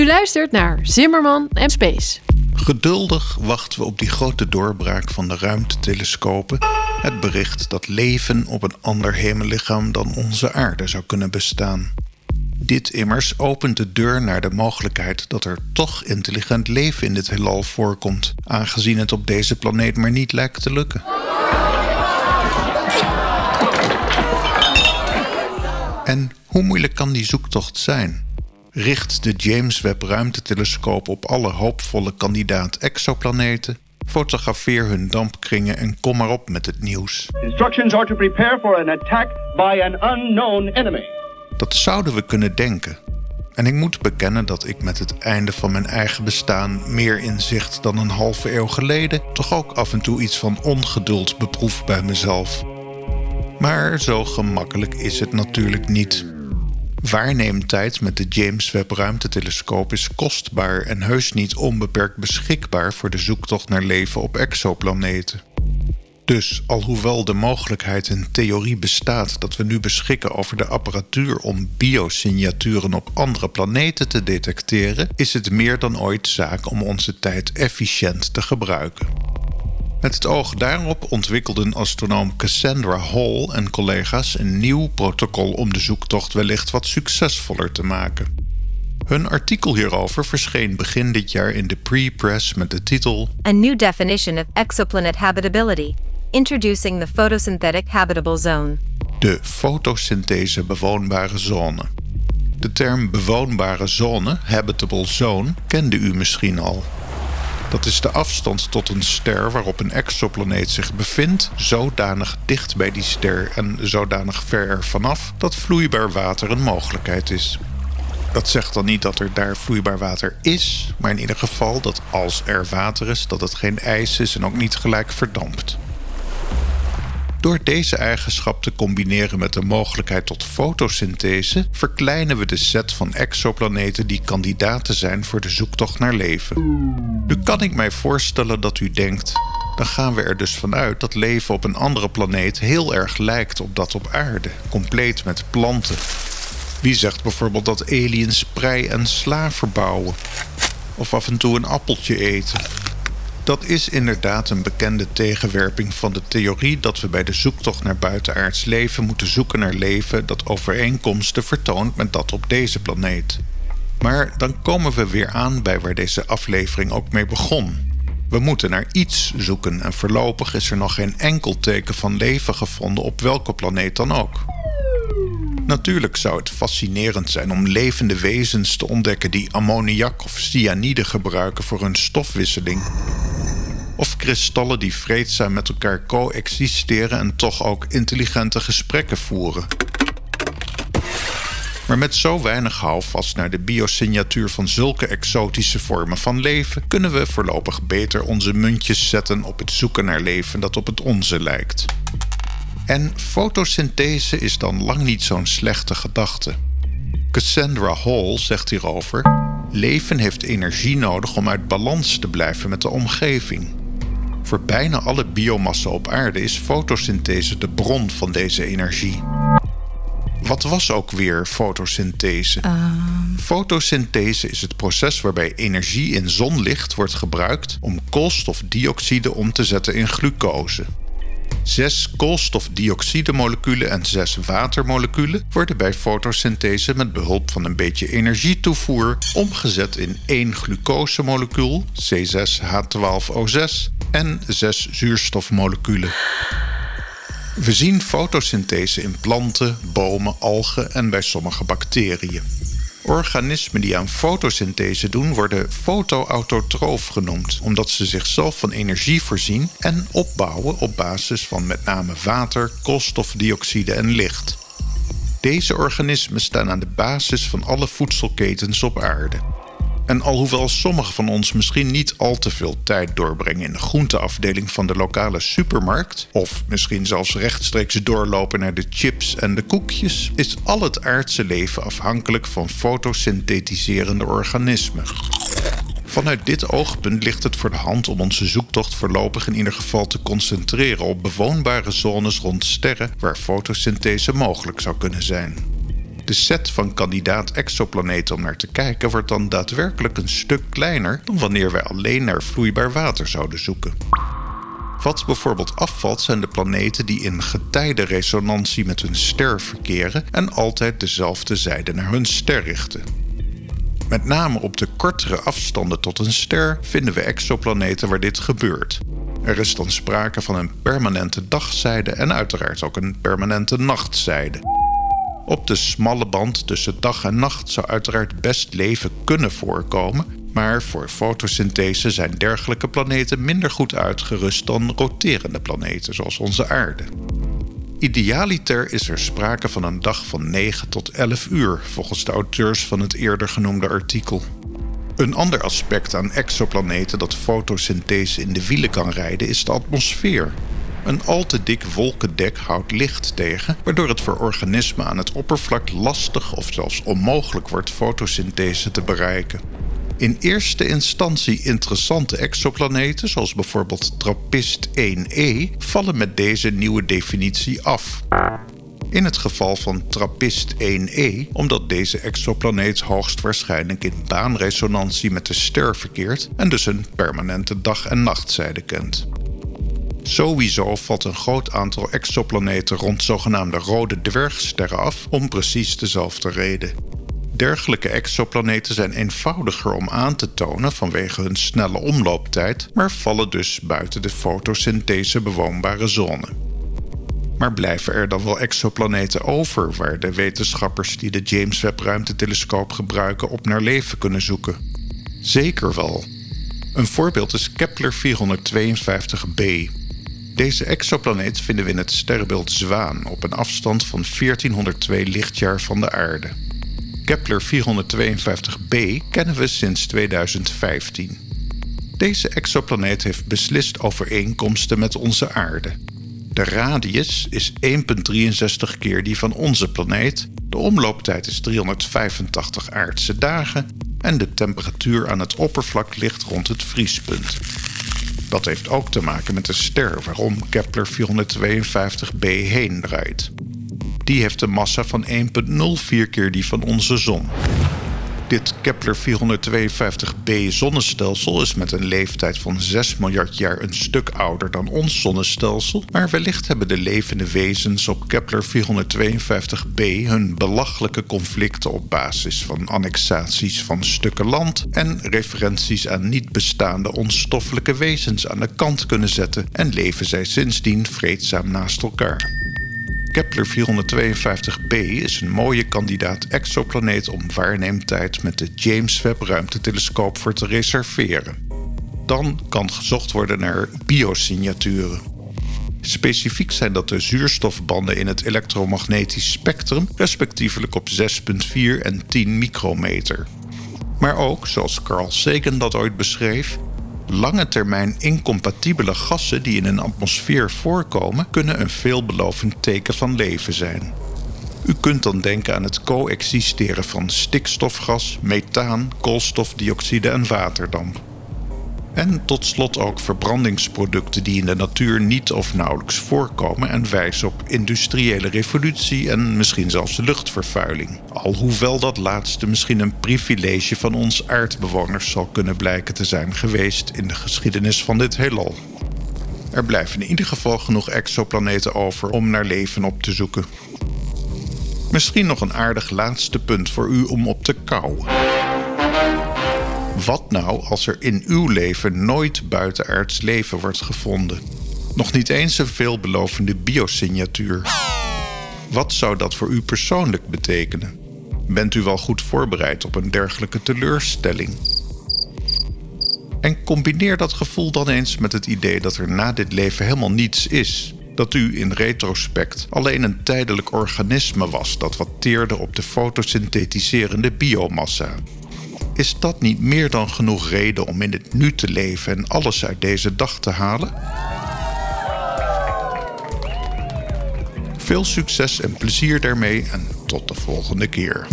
U luistert naar Zimmerman en Space. Geduldig wachten we op die grote doorbraak van de ruimtetelescopen. Het bericht dat leven op een ander hemellichaam dan onze aarde zou kunnen bestaan. Dit immers opent de deur naar de mogelijkheid dat er toch intelligent leven in dit heelal voorkomt, aangezien het op deze planeet maar niet lijkt te lukken. En hoe moeilijk kan die zoektocht zijn? Richt de James Webb ruimtetelescoop op alle hoopvolle kandidaat exoplaneten? Fotografeer hun dampkringen en kom maar op met het nieuws. Instructions are to prepare for an attack by an unknown enemy. Dat zouden we kunnen denken. En ik moet bekennen dat ik met het einde van mijn eigen bestaan meer inzicht dan een halve eeuw geleden toch ook af en toe iets van ongeduld beproef bij mezelf. Maar zo gemakkelijk is het natuurlijk niet. Waarneemtijd met de James Webb ruimtetelescoop is kostbaar en heus niet onbeperkt beschikbaar voor de zoektocht naar leven op exoplaneten. Dus alhoewel de mogelijkheid in theorie bestaat dat we nu beschikken over de apparatuur om biosignaturen op andere planeten te detecteren, is het meer dan ooit zaak om onze tijd efficiënt te gebruiken. Met het oog daarop ontwikkelden astronoom Cassandra Hall en collega's een nieuw protocol om de zoektocht wellicht wat succesvoller te maken. Hun artikel hierover verscheen begin dit jaar in de pre-press met de titel A New Definition of Exoplanet Habitability Introducing the Photosynthetic Habitable Zone. De fotosynthese bewoonbare zone. De term bewoonbare zone, habitable zone, kende u misschien al. Dat is de afstand tot een ster waarop een exoplaneet zich bevindt, zodanig dicht bij die ster en zodanig ver er vanaf dat vloeibaar water een mogelijkheid is. Dat zegt dan niet dat er daar vloeibaar water is, maar in ieder geval dat als er water is, dat het geen ijs is en ook niet gelijk verdampt. Door deze eigenschap te combineren met de mogelijkheid tot fotosynthese, verkleinen we de set van exoplaneten die kandidaten zijn voor de zoektocht naar leven. Nu kan ik mij voorstellen dat u denkt: dan gaan we er dus vanuit dat leven op een andere planeet heel erg lijkt op dat op aarde, compleet met planten. Wie zegt bijvoorbeeld dat aliens prei en sla verbouwen? Of af en toe een appeltje eten? Dat is inderdaad een bekende tegenwerping van de theorie dat we bij de zoektocht naar buitenaards leven moeten zoeken naar leven dat overeenkomsten vertoont met dat op deze planeet. Maar dan komen we weer aan bij waar deze aflevering ook mee begon. We moeten naar iets zoeken en voorlopig is er nog geen enkel teken van leven gevonden op welke planeet dan ook. Natuurlijk zou het fascinerend zijn om levende wezens te ontdekken die ammoniak of cyanide gebruiken voor hun stofwisseling. Of kristallen die vreedzaam met elkaar coexisteren en toch ook intelligente gesprekken voeren. Maar met zo weinig houvast naar de biosignatuur van zulke exotische vormen van leven kunnen we voorlopig beter onze muntjes zetten op het zoeken naar leven dat op het onze lijkt. En fotosynthese is dan lang niet zo'n slechte gedachte. Cassandra Hall zegt hierover: Leven heeft energie nodig om uit balans te blijven met de omgeving. Voor bijna alle biomassa op aarde is fotosynthese de bron van deze energie. Wat was ook weer fotosynthese? Fotosynthese is het proces waarbij energie in zonlicht wordt gebruikt om koolstofdioxide om te zetten in glucose. Zes koolstofdioxidemoleculen en zes watermoleculen worden bij fotosynthese met behulp van een beetje energietoevoer omgezet in één glucosemolecuul, C6H12O6, en zes zuurstofmoleculen. We zien fotosynthese in planten, bomen, algen en bij sommige bacteriën. Organismen die aan fotosynthese doen worden fotoautotroof genoemd, omdat ze zichzelf van energie voorzien en opbouwen op basis van met name water, koolstofdioxide en licht. Deze organismen staan aan de basis van alle voedselketens op aarde. En alhoewel sommigen van ons misschien niet al te veel tijd doorbrengen in de groenteafdeling van de lokale supermarkt, of misschien zelfs rechtstreeks doorlopen naar de chips en de koekjes, is al het aardse leven afhankelijk van fotosynthetiserende organismen. Vanuit dit oogpunt ligt het voor de hand om onze zoektocht voorlopig in ieder geval te concentreren op bewoonbare zones rond sterren waar fotosynthese mogelijk zou kunnen zijn. De set van kandidaat exoplaneten om naar te kijken wordt dan daadwerkelijk een stuk kleiner dan wanneer wij alleen naar vloeibaar water zouden zoeken. Wat bijvoorbeeld afvalt zijn de planeten die in getijdenresonantie met hun ster verkeren en altijd dezelfde zijde naar hun ster richten. Met name op de kortere afstanden tot een ster vinden we exoplaneten waar dit gebeurt. Er is dan sprake van een permanente dagzijde en uiteraard ook een permanente nachtzijde. Op de smalle band tussen dag en nacht zou uiteraard best leven kunnen voorkomen, maar voor fotosynthese zijn dergelijke planeten minder goed uitgerust dan roterende planeten zoals onze aarde. Idealiter is er sprake van een dag van 9 tot 11 uur, volgens de auteurs van het eerder genoemde artikel. Een ander aspect aan exoplaneten dat fotosynthese in de wielen kan rijden is de atmosfeer. Een al te dik wolkendek houdt licht tegen, waardoor het voor organismen aan het oppervlak lastig of zelfs onmogelijk wordt fotosynthese te bereiken. In eerste instantie interessante exoplaneten, zoals bijvoorbeeld TRAPPIST 1e, vallen met deze nieuwe definitie af. In het geval van TRAPPIST 1e, omdat deze exoplaneet hoogstwaarschijnlijk in baanresonantie met de ster verkeert en dus een permanente dag- en nachtzijde kent. Sowieso valt een groot aantal exoplaneten rond zogenaamde rode dwergsterren af om precies dezelfde reden. Dergelijke exoplaneten zijn eenvoudiger om aan te tonen vanwege hun snelle omlooptijd, maar vallen dus buiten de fotosynthese bewoonbare zone. Maar blijven er dan wel exoplaneten over waar de wetenschappers die de James Webb ruimtetelescoop gebruiken op naar leven kunnen zoeken? Zeker wel. Een voorbeeld is Kepler 452b. Deze exoplaneet vinden we in het sterrenbeeld Zwaan op een afstand van 1402 lichtjaar van de aarde. Kepler 452b kennen we sinds 2015. Deze exoplaneet heeft beslist overeenkomsten met onze aarde. De radius is 1,63 keer die van onze planeet, de omlooptijd is 385 aardse dagen en de temperatuur aan het oppervlak ligt rond het vriespunt. Dat heeft ook te maken met de ster waarom Kepler 452b heen draait. Die heeft een massa van 1,04 keer die van onze zon. Dit Kepler 452b zonnestelsel is met een leeftijd van 6 miljard jaar een stuk ouder dan ons zonnestelsel, maar wellicht hebben de levende wezens op Kepler 452b hun belachelijke conflicten op basis van annexaties van stukken land en referenties aan niet bestaande onstoffelijke wezens aan de kant kunnen zetten en leven zij sindsdien vreedzaam naast elkaar. Kepler 452b is een mooie kandidaat exoplaneet om waarneemtijd met de James Webb ruimtetelescoop voor te reserveren. Dan kan gezocht worden naar biosignaturen. Specifiek zijn dat de zuurstofbanden in het elektromagnetisch spectrum, respectievelijk op 6,4 en 10 micrometer. Maar ook, zoals Carl Sagan dat ooit beschreef, Lange termijn incompatibele gassen die in een atmosfeer voorkomen, kunnen een veelbelovend teken van leven zijn. U kunt dan denken aan het coexisteren van stikstofgas, methaan, koolstofdioxide en waterdamp. En tot slot ook verbrandingsproducten die in de natuur niet of nauwelijks voorkomen en wijzen op industriële revolutie en misschien zelfs luchtvervuiling. Alhoewel dat laatste misschien een privilege van ons aardbewoners zal kunnen blijken te zijn geweest in de geschiedenis van dit heelal. Er blijven in ieder geval genoeg exoplaneten over om naar leven op te zoeken. Misschien nog een aardig laatste punt voor u om op te kouwen. Wat nou als er in uw leven nooit buitenaards leven wordt gevonden? Nog niet eens een veelbelovende biosignatuur. Wat zou dat voor u persoonlijk betekenen? Bent u wel goed voorbereid op een dergelijke teleurstelling? En combineer dat gevoel dan eens met het idee dat er na dit leven helemaal niets is. Dat u in retrospect alleen een tijdelijk organisme was dat wat teerde op de fotosynthetiserende biomassa. Is dat niet meer dan genoeg reden om in het nu te leven en alles uit deze dag te halen? Veel succes en plezier daarmee en tot de volgende keer.